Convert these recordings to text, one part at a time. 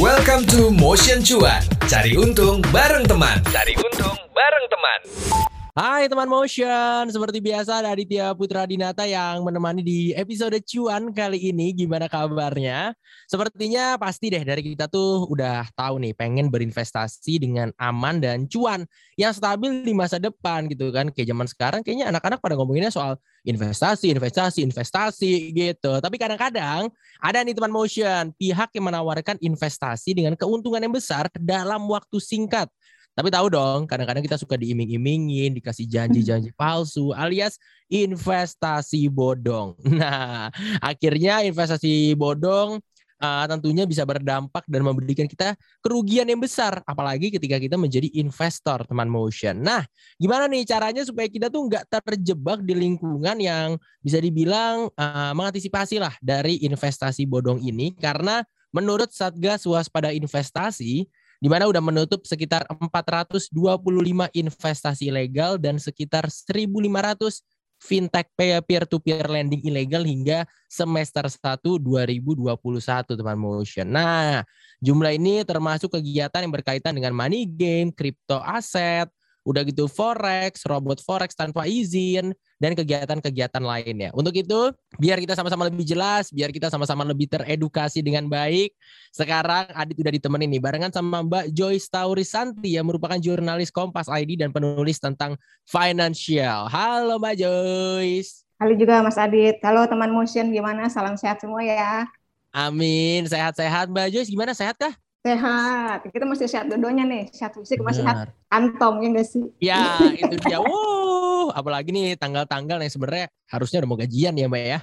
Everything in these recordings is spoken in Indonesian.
Welcome to Motion Cuan. Cari untung bareng teman. Cari untung bareng teman. Hai teman motion, seperti biasa ada Aditya Putra Dinata yang menemani di episode cuan kali ini. Gimana kabarnya? Sepertinya pasti deh dari kita tuh udah tahu nih pengen berinvestasi dengan aman dan cuan yang stabil di masa depan gitu kan. Kayak zaman sekarang kayaknya anak-anak pada ngomonginnya soal investasi, investasi, investasi gitu. Tapi kadang-kadang ada nih teman motion, pihak yang menawarkan investasi dengan keuntungan yang besar dalam waktu singkat. Tapi tahu dong, kadang-kadang kita suka diiming-imingin, dikasih janji-janji palsu, alias investasi bodong. Nah, akhirnya investasi bodong uh, tentunya bisa berdampak dan memberikan kita kerugian yang besar, apalagi ketika kita menjadi investor teman motion. Nah, gimana nih caranya supaya kita tuh nggak terjebak di lingkungan yang bisa dibilang uh, mengantisipasi lah dari investasi bodong ini, karena menurut Satgas Waspada Investasi di mana udah menutup sekitar 425 investasi ilegal dan sekitar 1.500 fintech peer-to-peer lending ilegal hingga semester 1 2021 teman motion. Nah, jumlah ini termasuk kegiatan yang berkaitan dengan money game, crypto aset, udah gitu forex, robot forex tanpa izin, dan kegiatan-kegiatan lainnya. Untuk itu, biar kita sama-sama lebih jelas, biar kita sama-sama lebih teredukasi dengan baik. Sekarang Adit udah ditemenin nih barengan sama Mbak Joyce Taurisanti yang merupakan jurnalis Kompas ID dan penulis tentang financial. Halo Mbak Joyce. Halo juga Mas Adit. Halo teman motion gimana? Salam sehat semua ya. Amin, sehat-sehat Mbak Joyce. Gimana sehat kah? Sehat. Kita masih sehat dua-duanya nih. Sehat fisik, masih sehat kantong ya nggak sih? Ya, itu dia. Wow, apalagi nih tanggal-tanggal yang sebenarnya harusnya udah mau gajian ya Mbak ya.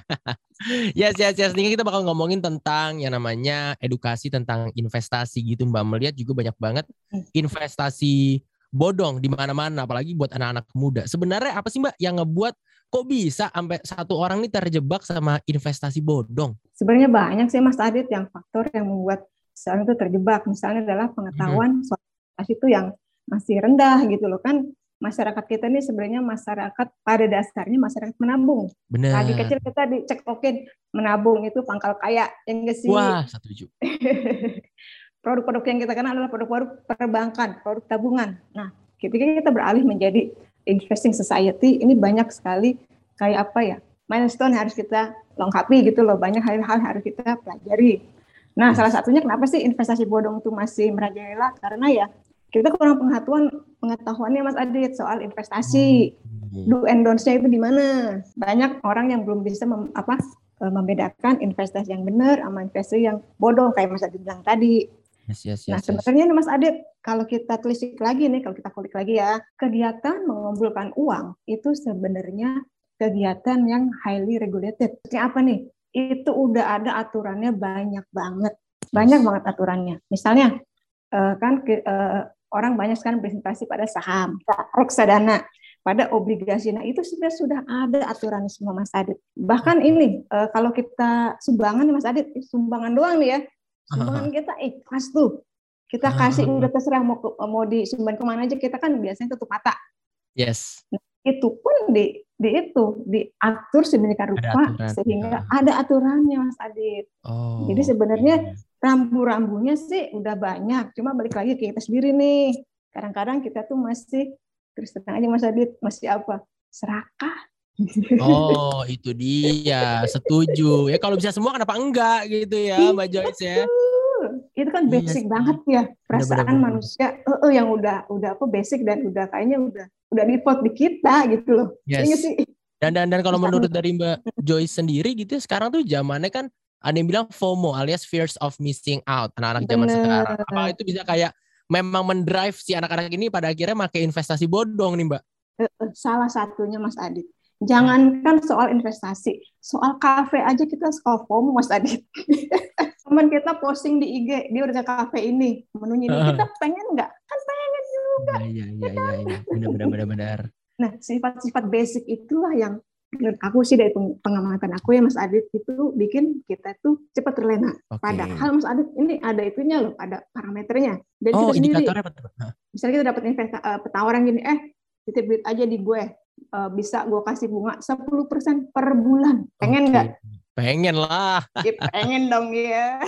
yes, yes, yes. Ini kita bakal ngomongin tentang yang namanya edukasi tentang investasi gitu Mbak. Melihat juga banyak banget investasi bodong di mana-mana, apalagi buat anak-anak muda. Sebenarnya apa sih Mbak yang ngebuat kok bisa sampai satu orang nih terjebak sama investasi bodong? Sebenarnya banyak sih Mas Adit yang faktor yang membuat seorang itu terjebak. Misalnya adalah pengetahuan hmm. soal itu yang masih rendah gitu loh kan masyarakat kita ini sebenarnya masyarakat pada dasarnya masyarakat menabung. Benar. Lagi kecil kita dicek oke menabung itu pangkal kaya yang enggak sih? Wah, setuju. Produk-produk yang kita kenal adalah produk-produk perbankan, produk tabungan. Nah, ketika kita beralih menjadi investing society, ini banyak sekali kayak apa ya? Milestone harus kita lengkapi gitu loh. Banyak hal-hal harus kita pelajari. Nah, salah satunya kenapa sih investasi bodong itu masih merajalela? Karena ya kita kurang pengetahuan pengetahuannya Mas Adit soal investasi. Hmm. Do and don'ts-nya itu di mana? Banyak orang yang belum bisa mem, apa e, membedakan investasi yang benar sama investasi yang bodong kayak Mas Adit bilang tadi. Yes, yes, yes, nah, sebenarnya yes. Mas Adit, kalau kita telisik lagi nih, kalau kita kulik lagi ya, kegiatan mengumpulkan uang itu sebenarnya kegiatan yang highly regulated. Maksudnya apa nih? Itu udah ada aturannya banyak banget, banyak banget aturannya. Misalnya uh, kan uh, orang banyak sekarang berinvestasi pada saham, reksadana, pada obligasi. Nah itu sudah sudah ada aturan semua Mas Adit. Bahkan ini uh, kalau kita sumbangan Mas Adit, sumbangan doang nih ya, sumbangan kita ikhlas tuh. Kita kasih udah terserah mau mau disumbang ke mana aja kita kan biasanya tutup mata. Yes. Nah, itu pun di di itu diatur sedemikian rupa ada sehingga ada aturannya Mas Adit. Oh, Jadi sebenarnya iya. rambu-rambunya sih udah banyak, cuma balik lagi ke kita sendiri nih. Kadang-kadang kita tuh masih terus terang aja Mas Adit, masih apa? Serakah. Oh, itu dia. Setuju. Ya kalau bisa semua kenapa enggak gitu ya, Mbak Joyce ya kan iya basic iya, banget ya perasaan bener, bener, manusia uh, uh, yang udah udah apa basic dan udah kayaknya udah udah default di kita gitu loh. Yes. Iya sih. Dan dan dan kalau menurut dari Mbak Joyce sendiri gitu ya, sekarang tuh zamannya kan ada yang bilang FOMO alias fears of missing out anak-anak zaman sekarang. Apa itu bisa kayak memang mendrive si anak-anak ini pada akhirnya pakai investasi bodong nih Mbak? Salah satunya Mas Adit. Jangankan soal investasi, soal kafe aja kita suka FOMO Mas Adit. teman kita posting di IG dia udah ke kafe ini menunya ini. Kita pengen nggak? Kan pengen juga. Iya iya iya iya benar benar benar benar. Nah sifat-sifat basic itulah yang menurut aku sih dari pengamatan aku ya Mas Adit itu bikin kita tuh cepat terlena. Okay. Padahal Mas Adit ini ada itunya loh, ada parameternya. Dan oh, kita sendiri, apa Misalnya kita dapat investasi uh, petawaran gini, eh titip duit aja di gue, uh, bisa gue kasih bunga 10% per bulan. Pengen nggak? Pengen lah. Ya, pengen dong ya.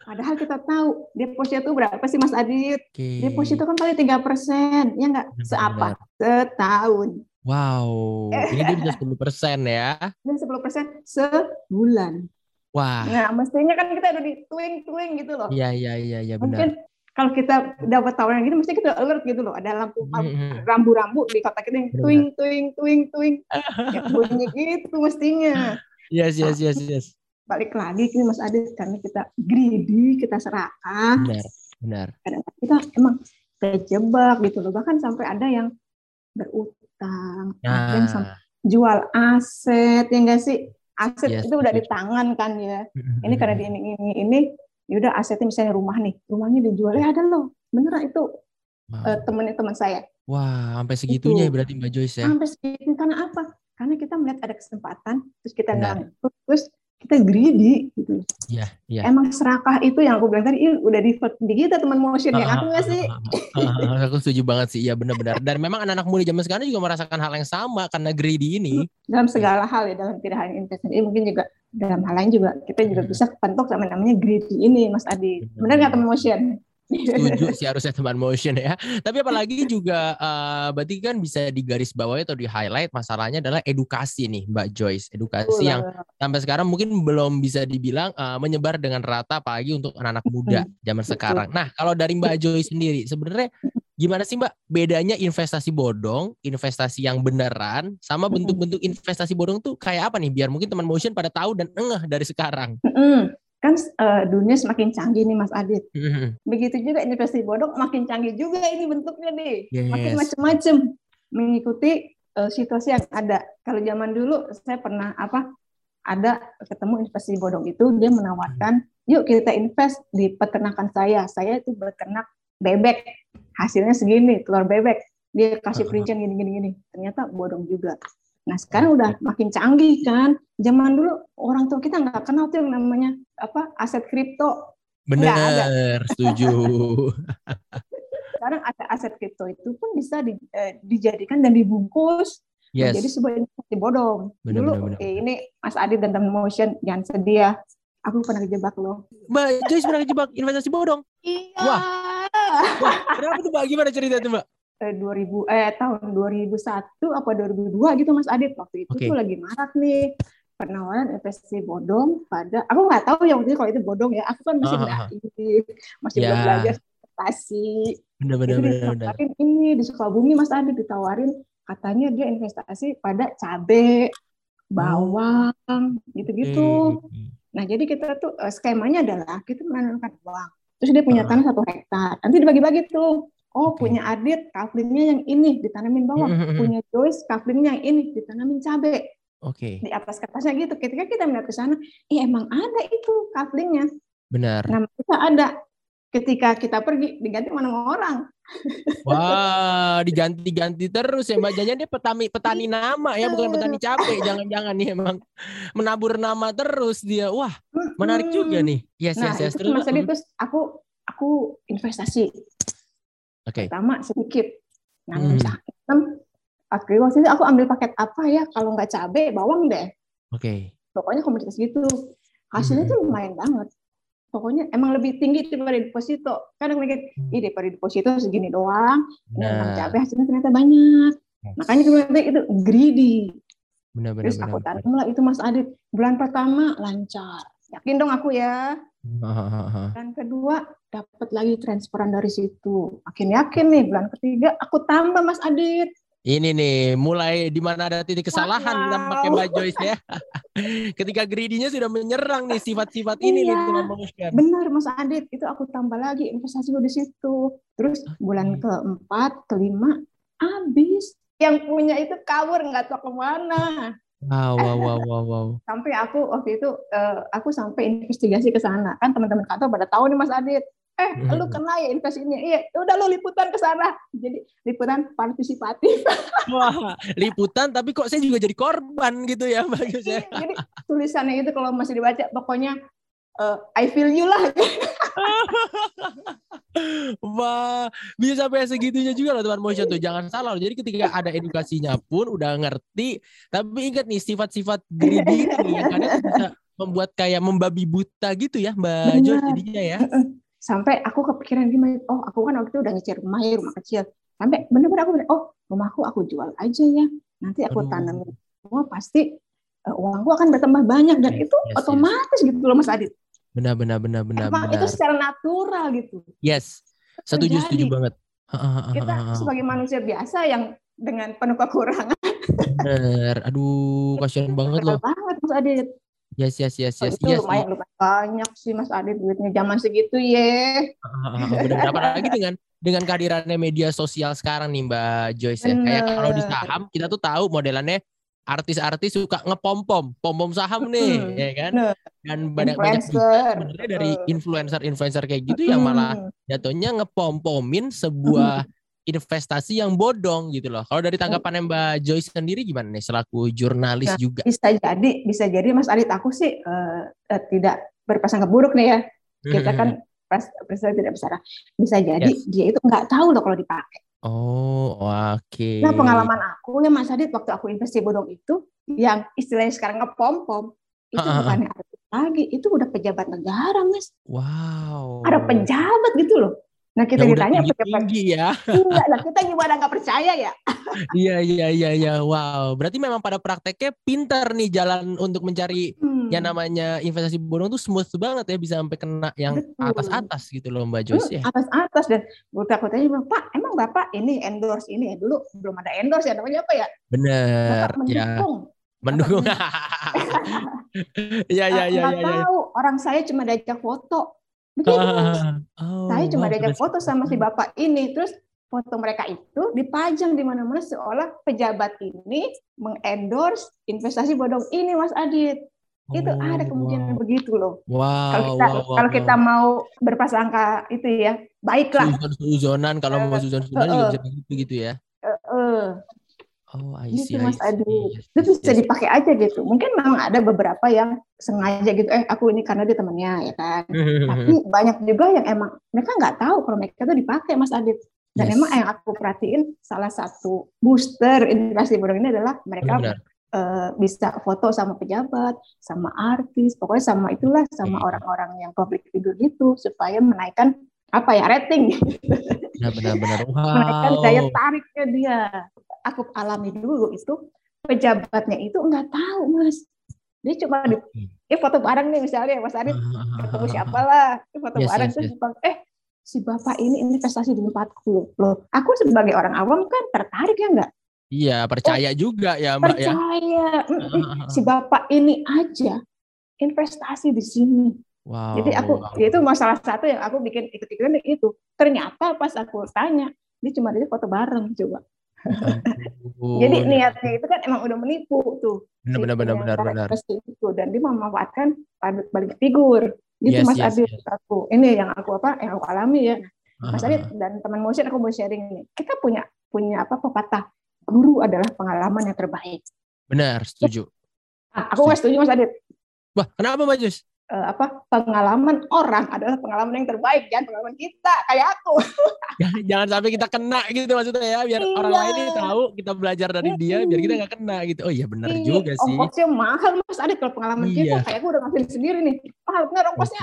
Padahal kita tahu deposito itu berapa sih Mas Adit? Oke. Deposito kan paling tiga persen, ya nggak? Seapa? Setahun. Wow, ini dia bisa 10% ya. Dan 10 persen sebulan. Wah, Nah, mestinya kan kita udah di tuing-tuing gitu loh. iya iya iya iya Mungkin benar. kalau kita dapat tawaran gitu, mesti kita alert gitu loh. Ada lampu Mhm. rambu-rambu di kotak kita yang Benar. tuing, tuing, tuing, tuing. Ya, bunyi gitu mestinya. Yes yes yes yes. Balik lagi ke Mas Adit, karena kita greedy, kita serakah. Benar benar. kadang kita emang terjebak gitu loh bahkan sampai ada yang berutang ada yang sampai Nah, jual aset ya enggak sih aset Yes, itu udah di tangan kan ya mhm, ini karena di ini ini ini yaudah asetnya misalnya rumah nih rumahnya dijual ya ada loh beneran itu Wow. eh, temennya teman saya Wah, sampai segitunya ya Itu. berarti Mbak Joyce ya. sampai segitu karena apa karena kita melihat ada kesempatan terus kita nggak terus kita greedy gitu. Iya, iya. emang serakah itu yang aku bilang tadi udah di, di kita teman motion yang aku nggak sih? Aku setuju banget sih, iya benar-benar. Dan memang anak-anak muda zaman sekarang juga merasakan hal yang sama karena greedy ini. dalam segala hal ya dalam tidak hanya investasi. Ini mungkin juga dalam hal lain juga kita juga Hmm. bisa kepentok sama namanya greedy ini Mas Adi. Benar nggak teman motion Setuju sih harusnya teman motion ya. Tapi apalagi juga eh, berarti kan bisa digaris bawahi atau di highlight masalahnya adalah edukasi nih Mbak Joyce. Edukasi yang sampai sekarang mungkin belum bisa dibilang eh, menyebar dengan rata apalagi untuk anak-anak muda zaman sekarang. Nah, kalau dari Mbak Joyce sendiri sebenarnya gimana sih Mbak bedanya investasi bodong, investasi yang beneran sama bentuk-bentuk investasi bodong tuh kayak apa nih biar mungkin teman motion pada tahu dan engeh dari sekarang. Mm-mm. Kan eh, dunia semakin canggih nih Mas Adit. Mhm. begitu juga investasi bodong makin canggih juga ini bentuknya nih. Makin Yes. macam-macam mengikuti eh, situasi yang ada. Kalau zaman dulu saya pernah apa ada ketemu investasi bodong itu dia menawarkan yuk kita invest di peternakan saya. Saya itu beternak bebek. Hasilnya segini telur bebek. Dia kasih Uh-huh. perincian gini gini gini. Ternyata bodong juga nah sekarang udah makin canggih kan zaman dulu orang tua kita nggak kenal tuh yang namanya apa aset kripto. Bener, setuju. sekarang ada aset kripto itu pun bisa di- eh, dijadikan dan dibungkus Yes. menjadi sebuah investasi bodong. Benar, Dulu benar, benar. eh, ini Mas Adit dan teman motion jangan sedih ya. Aku pernah kejebak loh. Mbak Joyce pernah kejebak investasi bodong. Iya. Wah. Wah, kenapa tuh Mbak? Gimana cerita tuh Mbak? Eh, 2000 eh tahun 2001 apa 2002 gitu Mas Adit waktu itu Oke. tuh lagi marak nih penawaran investasi bodong pada aku nggak tahu ya waktu itu kalau itu bodong ya aku kan masih ah, ah. naif masih belum Ya. belajar investasi bener bener. ditawarin ini di Sukabumi Mas Adit ditawarin katanya dia investasi pada cabe bawang gitu-gitu Hmm. Nah, jadi kita tuh eh, skemanya adalah kita menanamkan uang. Terus dia punya Ah. tanah satu hektar. Nanti dibagi-bagi tuh. Oh, Oke. punya Adit, kaflingnya yang ini ditanamin bawang. Hmm, hmm, hmm. Punya Joyce, kaflingnya yang ini ditanamin cabe. Oke, Di atas kertasnya gitu. Ketika kita melihat ke sana, eh emang ada itu kaflingnya. benar. Nama kita ada. Ketika kita pergi, diganti mana sama orang. Wah, diganti-ganti terus ya Mbak. Jangan dia petani petani nama ya, bukan petani Iya. cabe. Jangan-jangan nih emang menabur nama terus dia. Wah, menarik juga nih. Yes, Nah, yes, yes. itu Terus, terus aku aku investasi. Oke. Pertama sedikit. Nanam Hmm. Oke, waktu itu aku ambil paket apa ya? Kalau nggak cabe, bawang deh. Oke. pokoknya komoditas gitu hasilnya Mhm. tuh lumayan banget pokoknya emang lebih tinggi daripada deposito kadang mikir Hmm. ih daripada deposito segini doang ini emang Nah, cabai hasilnya ternyata banyak makanya kemudian itu greedy benar benar terus benar. aku tanam lah itu Mas Adit bulan pertama lancar yakin dong aku ya bulan kedua dapat lagi transferan dari situ makin yakin nih bulan ketiga aku tambah Mas Adit Ini nih, mulai di mana ada titik kesalahan Wow. pakai Mbak Joyce ya. Ketika greedy-nya sudah menyerang nih sifat-sifat ini nih Iya. motion. Benar Mas Adit, itu aku tambah lagi investasi gue di situ. Terus bulan keempat, kelima, habis. Yang punya itu kabur nggak tahu ke mana. Wow, wow, wow, wow, wow. Sampai aku waktu itu eh, aku sampai investigasi ke sana. Kan teman-teman kantor pada tahu nih Mas Adit. Eh, lu Mhm. kena ya investasinya. Iya, udah lu liputan ke sana. Jadi liputan partisipatif. Wah, liputan tapi kok saya juga jadi korban gitu ya Mbak Joyce ya. Jadi tulisannya itu kalau masih dibaca pokoknya eh, I feel you lah. Wah, bisa sampai segitunya juga loh teman motion tuh. Jangan salah loh. Jadi ketika ada edukasinya pun udah ngerti, tapi ingat nih sifat-sifat greedy ini yang kadang bisa membuat kayak membabi buta gitu ya Mbak Jo jadinya ya. sampai aku kepikiran gimana oh aku kan waktu itu udah nyicil rumah ya rumah kecil sampai bener-bener aku oh rumahku aku jual aja ya nanti aku Aduh. tanam semua pasti eh, uangku akan bertambah banyak dan Yes, itu yes, yes. otomatis gitu loh Mas Adit Benar benar benar benar emang itu benar. secara natural gitu Yes. Setuju setuju terjadi. banget. kita sebagai manusia biasa yang dengan penuh kekurangan Bener. Aduh, kasihan banget loh. banget Mas Adit Yes yes yes Oh, yes itu yes. lumayan lumayan banyak sih Mas Adit duitnya zaman segitu ya Benar apalagi dengan dengan kehadirannya media sosial sekarang nih Mbak Joyce ya. Kayak kalau di saham kita tuh tahu modelannya artis-artis suka ngepom-pom, pom-pom saham nih, Mm-mm. ya kan? Dan banyak-banyak juga influencer sebenarnya dari influencer-influencer kayak gitu yang malah Mm. jatuhnya ngepom-pomin sebuah investasi yang bodong gitu loh. Kalau dari tanggapan Mbak Joyce sendiri gimana nih selaku jurnalis Nah, juga? bisa jadi bisa jadi Mas Adit aku sih eh, eh, tidak berprasangka buruk nih ya kita kan prasangka tidak besar bisa jadi Yes. dia itu nggak tahu loh kalau dipakai Oh, oke. nah pengalaman aku ya Mas Adit waktu aku investasi bodong itu yang istilahnya sekarang ngepom pom itu ha. bukan lagi itu udah pejabat negara Mas Wow. ada pejabat gitu loh nah kita udah ditanya pejabat tinggi-tinggi ya. iya lah kita gimana nggak percaya ya Iya iya iya iya. Wow. Berarti memang pada prakteknya pintar nih jalan untuk mencari Hmm. yang namanya investasi bodong tuh smooth banget ya bisa sampai kena yang atas-atas gitu loh Mbak Joyce ya. atas atas dan gue takutnya bilang Pak emang bapak ini endorse ini ya dulu belum ada endorse ya namanya apa ya Bener bapak ya. mendukung Mendukung. Iya iya iya iya. iya. tahu orang saya cuma diajak foto begitu. Oh, saya cuma wow, diajak foto sama si bapak ini terus foto mereka itu dipajang di mana-mana seolah pejabat ini mengendorse investasi bodong ini Mas Adit itu Oh, ada kemungkinan wow. begitu loh Wow, kalau kita wow, wow, kalau wow. kita mau berprasangka itu ya baiklah Suzon-suzonan kalau mau suzon-suzonan juga Eh, bisa begitu gitu ya. Oh, I see, gitu I Mas see. Adi itu bisa yes. dipakai aja gitu mungkin memang ada beberapa yang sengaja gitu eh aku ini karena dia temannya ya kan tapi banyak juga yang emang mereka nggak tahu kalau mereka tuh dipakai Mas Adit dan Yes. emang yang aku perhatiin salah satu booster investasi bodong ini adalah mereka Benar. eh, bisa foto sama pejabat sama artis pokoknya sama itulah sama Oke. orang-orang yang public figure gitu supaya menaikkan apa ya rating Benar benar benar. menaikkan daya Wow. tariknya dia. Aku alami dulu itu pejabatnya itu nggak tahu mas. Dia cuma di, ya foto bareng nih misalnya Mas Arif ketemu siapa lah, ya foto Yes, bareng yes, terus yes. eh si bapak ini investasi di tempatku loh. Aku sebagai orang awam kan tertarik ya nggak? Iya, percaya juga ya, Mbak ya. Percaya Mm-mm. si bapak ini aja investasi di sini. Wow. Jadi aku wow. itu masalah satu yang aku bikin ikut-ikutan itu. Ternyata pas aku tanya, dia cuma dia foto bareng coba. Jadi niatnya itu kan emang udah menipu tuh. benar si benar benar benar benar. itu dan dia memanfaatkan balik figur. Gitu Yes, Mas yes, Adit yes. aku. Ini yang aku apa yang aku alami ya. Mas Adit dan teman motion aku mau sharing ini. Kita punya punya apa pepatah guru adalah pengalaman yang terbaik. Benar, setuju. Ah, aku nggak setuju Mas Adit. Wah, kenapa Mbak Jus? Eh, apa pengalaman orang adalah pengalaman yang terbaik jangan pengalaman kita kayak aku. Jangan, jangan sampai kita kena gitu maksudnya ya, biar Iya. orang lain ini tahu kita belajar dari dia, biar kita nggak kena gitu. Oh iya benar Iya, juga sih. Ongkosnya mahal Mas Adit kalau pengalaman kita Iya. kayak aku udah ngambil sendiri nih. Mahal benar ongkosnya.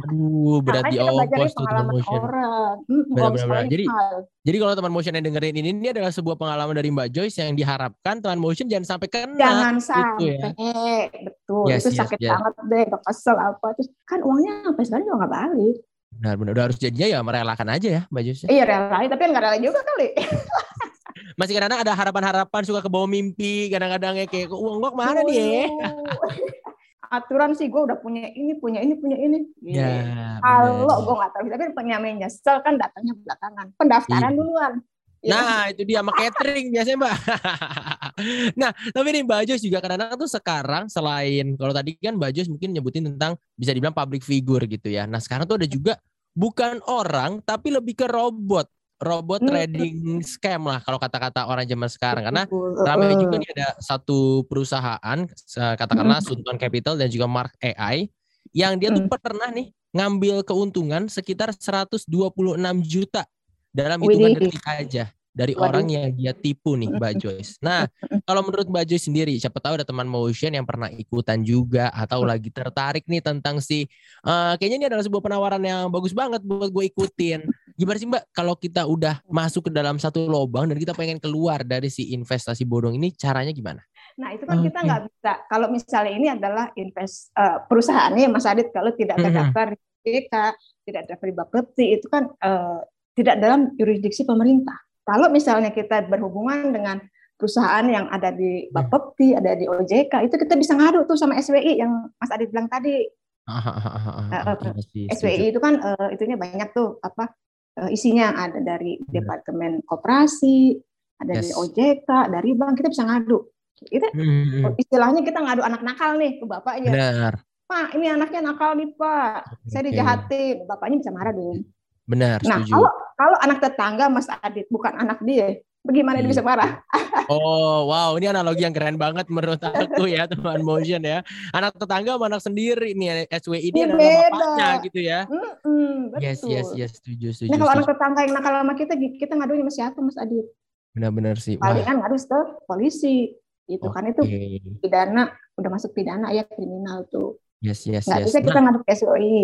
Aduh, kita belajar ongkos tuh teman pengalaman motion. orang. Benar, benar, Jadi- mahal. Jadi kalau teman motion yang dengerin ini, ini adalah sebuah pengalaman dari Mbak Joyce yang diharapkan teman motion jangan sampai kena. jangan gitu sampai ya. betul Yes, itu yes, sakit yes. banget deh udah apa terus kan uangnya sampai sekarang juga nggak balik Benar, benar. Udah harus jadinya ya merelakan aja ya Mbak Joyce. iya rela tapi nggak rela juga kali Masih kadang-kadang ada harapan-harapan suka ke bawah mimpi, kadang-kadang ya kayak uang gua ke mana nih ya? Aduh. aturan sih gue udah punya ini punya ini punya ini Ya, kalau gue nggak tahu tapi penyampaian nyesel kan datangnya belakangan pendaftaran Iya. duluan Iya. Nah, itu dia sama catering biasanya, Mbak. nah, tapi nih Mbak Jos juga kadang-kadang tuh sekarang selain kalau tadi kan Mbak Jos mungkin nyebutin tentang bisa dibilang public figure gitu ya. Nah, sekarang tuh ada juga bukan orang tapi lebih ke robot. Robot Hmm. trading scam lah kalau kata-kata orang zaman sekarang karena ramai juga nih ada satu perusahaan katakanlah Hmm. Sunton Capital dan juga Mark AI yang dia tuh Hmm. pernah nih ngambil keuntungan sekitar 126 juta dalam hitungan detik aja dari Waduh. orang yang dia tipu nih Mbak Joyce. Nah, kalau menurut Mbak Joyce sendiri, siapa tahu ada teman motion yang pernah ikutan juga atau lagi tertarik nih tentang si eh, kayaknya ini adalah sebuah penawaran yang bagus banget buat gue ikutin. Gimana sih Mbak kalau kita udah masuk ke dalam satu lubang dan kita pengen keluar dari si investasi bodong ini caranya gimana? Nah itu kan kita Oke. nggak bisa. Kalau misalnya ini adalah invest eh, perusahaannya Mas Adit kalau tidak terdaftar di BK, tidak terdaftar di Bapepti itu kan eh, tidak dalam yurisdiksi pemerintah. Kalau misalnya kita berhubungan dengan perusahaan yang ada di Bapepti, ada di OJK, itu kita bisa ngadu tuh sama SWI yang Mas Adit bilang tadi. Ah, ah, ah, Eh, eh. SWI itu kan eh, itunya banyak tuh apa eh, isinya ada dari Departemen Koperasi, ada dari Yes. OJK, dari bank kita bisa ngadu. Itu Hmm, hmm, istilahnya kita ngadu anak nakal nih ke bapaknya. benar, Pak, ini anaknya nakal nih Pak. Saya dijahatin. Bapaknya bisa marah dong. Benar, Nah, setuju. kalau kalau anak tetangga Mas Adit bukan anak dia, bagaimana dia Iya. bisa marah? Oh, wow, ini analogi yang keren banget menurut aku ya, teman motion ya. Anak tetangga sama anak sendiri nih, SWI ini adalah beda. bapaknya gitu ya. Mm-mm, betul. Yes, yes, yes, setuju, setuju. Nah, kalau anak setuju. tetangga yang nakal sama kita, kita ngadunya sama siapa Mas Adit? Benar-benar sih. Palingan ngadu ke polisi. Itu kan itu pidana, udah masuk pidana ya kriminal tuh. Yes, yes, Nggak yes. bisa kita Nah, ngadu ke SWI.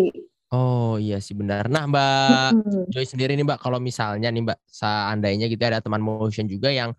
Oh iya sih benar. Nah, Mbak. Joy sendiri nih Mbak, kalau misalnya nih Mbak, seandainya gitu ada teman motion juga yang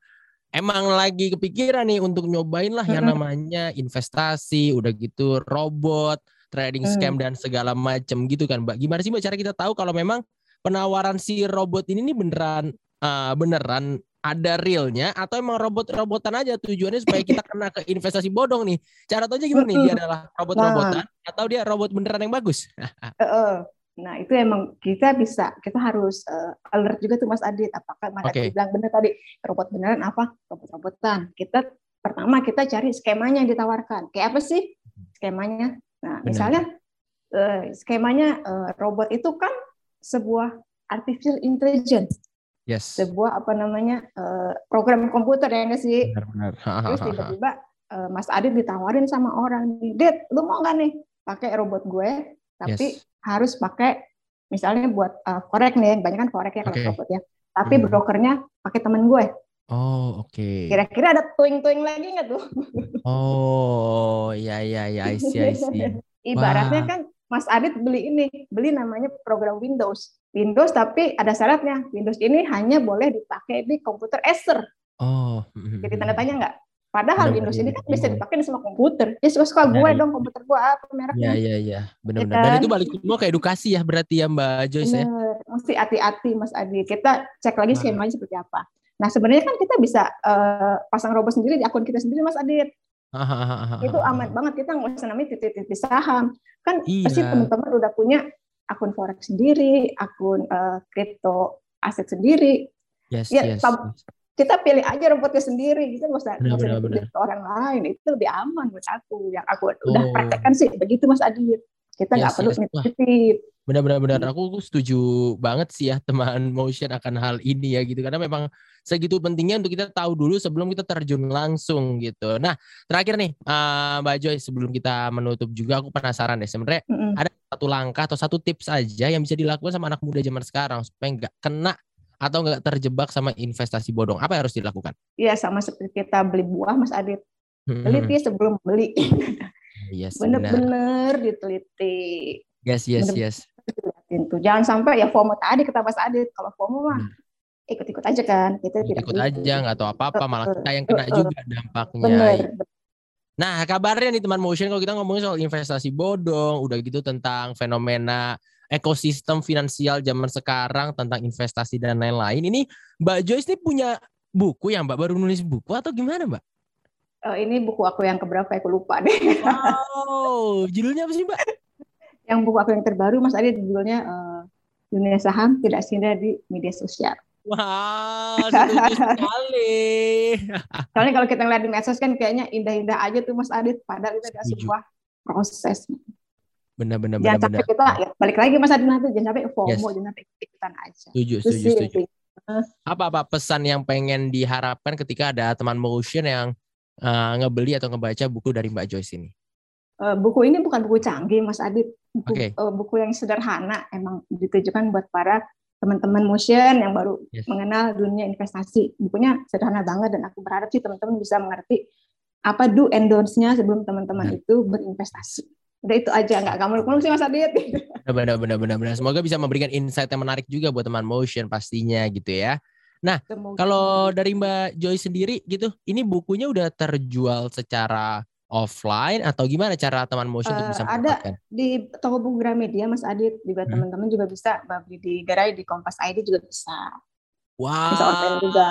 emang lagi kepikiran nih untuk nyobain lah yang namanya investasi, udah gitu robot, trading Hmm. scam dan segala macam gitu kan Mbak. Gimana sih Mbak cara kita tahu kalau memang penawaran si robot ini nih beneran eh, beneran ada realnya atau emang robot-robotan aja tujuannya supaya kita kena ke investasi bodong nih. Cara tahunya gimana nih? Dia adalah robot-robotan atau dia robot beneran yang bagus? Heeh. Nah, itu emang kita bisa, kita harus eh, alert juga tuh Mas Adit. Apakah Mas. Adit bilang benar tadi, robot beneran apa? Robot-robotan. Kita pertama kita cari skemanya yang ditawarkan. Kayak apa sih skemanya? Nah, Benar. misalnya eh, skemanya eh, robot itu kan sebuah artificial intelligence, Yes. sebuah apa namanya eh, program komputer ya nggak sih? Benar-benar. Terus tiba-tiba eh, Mas Adit ditawarin sama orang Dit, lu mau nggak nih pakai robot gue, tapi Yes. harus pakai misalnya buat eh, korek nih, banyak kan korek ya kalau robot ya. Tapi Hmm. brokernya pakai temen gue. Oh, oke. Kira-kira ada tuing-tuing lagi nggak tuh? Oh, iya iya iya, I see, I see. Ibaratnya Wah. kan Mas Adit beli ini, beli namanya program Windows. Windows tapi ada syaratnya. Windows ini hanya boleh dipakai di komputer Acer. Oh. Jadi tanda tanya nggak? Padahal Benar, Windows ini kan bisa dipakai di semua komputer. Ya suka-suka gue Benar, iya. dong komputer gue apa Iya mereknya. iya iya, benar-benar. kan? Dan itu balik semua ke edukasi ya berarti ya Mbak Joyce ya. Bener, mesti hati-hati Mas Adi. Kita cek lagi Nah. skemanya seperti apa. Nah sebenarnya kan kita bisa eh, pasang robot sendiri di akun kita sendiri Mas Adit. Itu aman banget kita nggak usah namanya titik-titik saham. Kan pasti Iya. teman-teman udah punya akun forex sendiri, akun eh, kripto aset sendiri. Yes, Ya, yes. Kita pilih aja robotnya sendiri. Kita nggak usah, Benar, usah benar, orang lain. Itu lebih aman buat aku. Yang aku udah Oh. praktekkan sih begitu Mas Adit. Kita nggak Yes, perlu yes. Wah. nitip. Benar-benar benar. Aku aku setuju banget sih ya teman motion akan hal ini ya gitu karena memang segitu pentingnya untuk kita tahu dulu sebelum kita terjun langsung gitu. Nah, terakhir nih eh, Mbak Joy sebelum kita menutup juga aku penasaran deh sebenarnya Mm-mm. ada satu langkah atau satu tips aja yang bisa dilakukan sama anak muda zaman sekarang supaya nggak kena atau nggak terjebak sama investasi bodong. Apa yang harus dilakukan? Iya sama seperti kita beli buah Mas Adit. Teliti sebelum beli. Yes, benar. Bener-bener diteliti. Yes, yes, Bener- yes. Dilihatin tuh. Jangan sampai ya FOMO tadi kata Mas Adit. Kalau FOMO mah Bener. ikut-ikut aja kan. Kita tidak Ikut gitu. aja nggak tahu apa-apa malah kita yang kena juga dampaknya. Bener. Nah, kabarnya nih teman motion kalau kita ngomongin soal investasi bodong, udah gitu tentang fenomena ekosistem finansial zaman sekarang tentang investasi dan lain-lain. Ini Mbak Joyce nih punya buku yang Mbak baru nulis buku atau gimana, Mbak? Eh, ini buku aku yang keberapa ya? Aku lupa deh. Wow, judulnya apa sih, Mbak? yang buku aku yang terbaru Mas Adit judulnya eh, Dunia Saham Tidak Sindir di Media Sosial. Wow, setuju sekali. Soalnya kalau kita ngeliat di medsos kan kayaknya indah-indah aja tuh Mas Adit. Padahal itu adalah sebuah proses. Benar-benar Jangan sampai benar-benar. kita ya, balik lagi Mas Adit nanti jangan sampai FOMO, Yes. jangan sampai ikutan aja. Setuju, setuju, setuju. Apa-apa pesan yang pengen diharapkan ketika ada teman motion yang eh, ngebeli atau ngebaca buku dari Mbak Joyce ini? Eh, buku ini bukan buku canggih, Mas Adit. Buku, Oke. eh, buku yang sederhana, emang ditujukan buat para teman-teman motion yang baru Yes. mengenal dunia investasi. Bukunya sederhana banget dan aku berharap sih teman-teman bisa mengerti apa do and don'ts-nya sebelum teman-teman Hmm. itu berinvestasi. Udah itu aja, nggak kamu muluk sih Mas Adit. Benar, benar, benar, benar. Semoga bisa memberikan insight yang menarik juga buat teman motion pastinya gitu ya. Semoga. Kalau dari Mbak Joy sendiri gitu, ini bukunya udah terjual secara offline atau gimana cara teman motion untuk Eh, bisa ada. mendapatkan? di toko buku Gramedia Mas Adit juga Hmm. teman-teman juga bisa beli di gerai di Kompas ID juga bisa. Wah. Bisa online juga.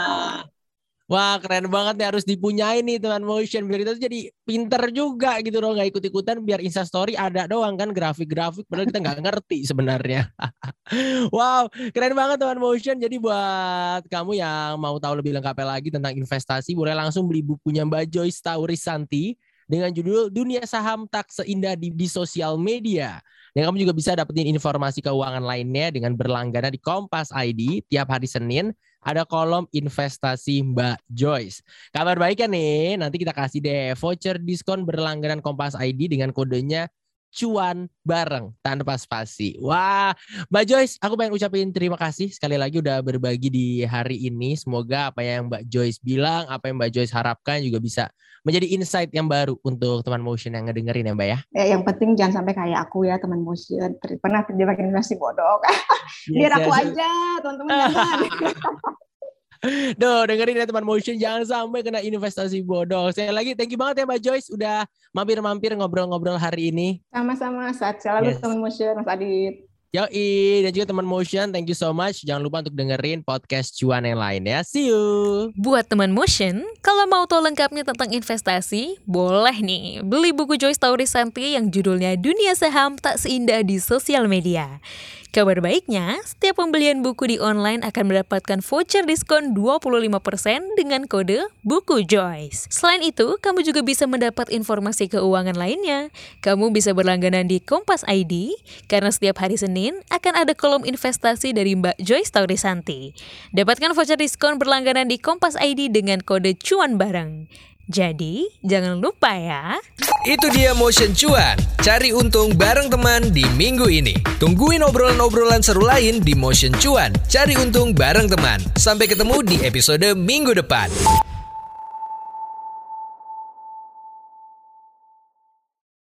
Wah keren banget nih harus dipunyain nih teman motion biar kita tuh jadi pinter juga gitu loh nggak ikut ikutan biar instastory ada doang kan grafik-grafik padahal kita nggak ngerti sebenarnya. wow keren banget teman motion jadi buat kamu yang mau tahu lebih lengkapnya lagi tentang investasi boleh langsung beli bukunya Mbak Joyce Taurisanti dengan judul Dunia Saham Tak Seindah di, di Sosial Media. Dan kamu juga bisa dapetin informasi keuangan lainnya dengan berlangganan di Kompas ID tiap hari Senin ada kolom investasi Mbak Joyce. Kabar baik kan nih, nanti kita kasih deh voucher diskon berlangganan Kompas ID dengan kodenya cuan bareng tanpa spasi. Wah, Mbak Joyce, aku pengen ucapin terima kasih sekali lagi udah berbagi di hari ini. Semoga apa yang Mbak Joyce bilang, apa yang Mbak Joyce harapkan juga bisa menjadi insight yang baru untuk teman motion yang ngedengerin ya Mbak ya. Ya, yang penting jangan sampai kayak aku ya teman motion pernah terjebak investasi bodong. Biar Yes, aku yes, yes. aja teman-teman jangan. Duh, dengerin ya teman motion jangan sampai kena investasi bodoh. Saya lagi thank you banget ya Mbak Joyce udah mampir-mampir ngobrol-ngobrol hari ini. Sama-sama saat selalu Yes. teman motion Mas Adit. Yoi, dan juga teman motion, thank you so much. Jangan lupa untuk dengerin podcast cuan yang lain ya. See you. Buat teman motion, kalau mau tahu lengkapnya tentang investasi, boleh nih beli buku Joyce Taurisanti yang judulnya Dunia Saham Tak Seindah di Sosial Media. Kabar baiknya, setiap pembelian buku di online akan mendapatkan voucher diskon 25% dengan kode buku Joyce. Selain itu, kamu juga bisa mendapat informasi keuangan lainnya. Kamu bisa berlangganan di Kompas ID, karena setiap hari Senin akan ada kolom investasi dari Mbak Joyce Taurisanti. Dapatkan voucher diskon berlangganan di Kompas ID dengan kode cuan bareng. Jadi, jangan lupa ya. Itu dia Motion Cuan. Cari untung bareng teman di minggu ini. Tungguin obrolan-obrolan seru lain di Motion Cuan. Cari untung bareng teman. Sampai ketemu di episode minggu depan.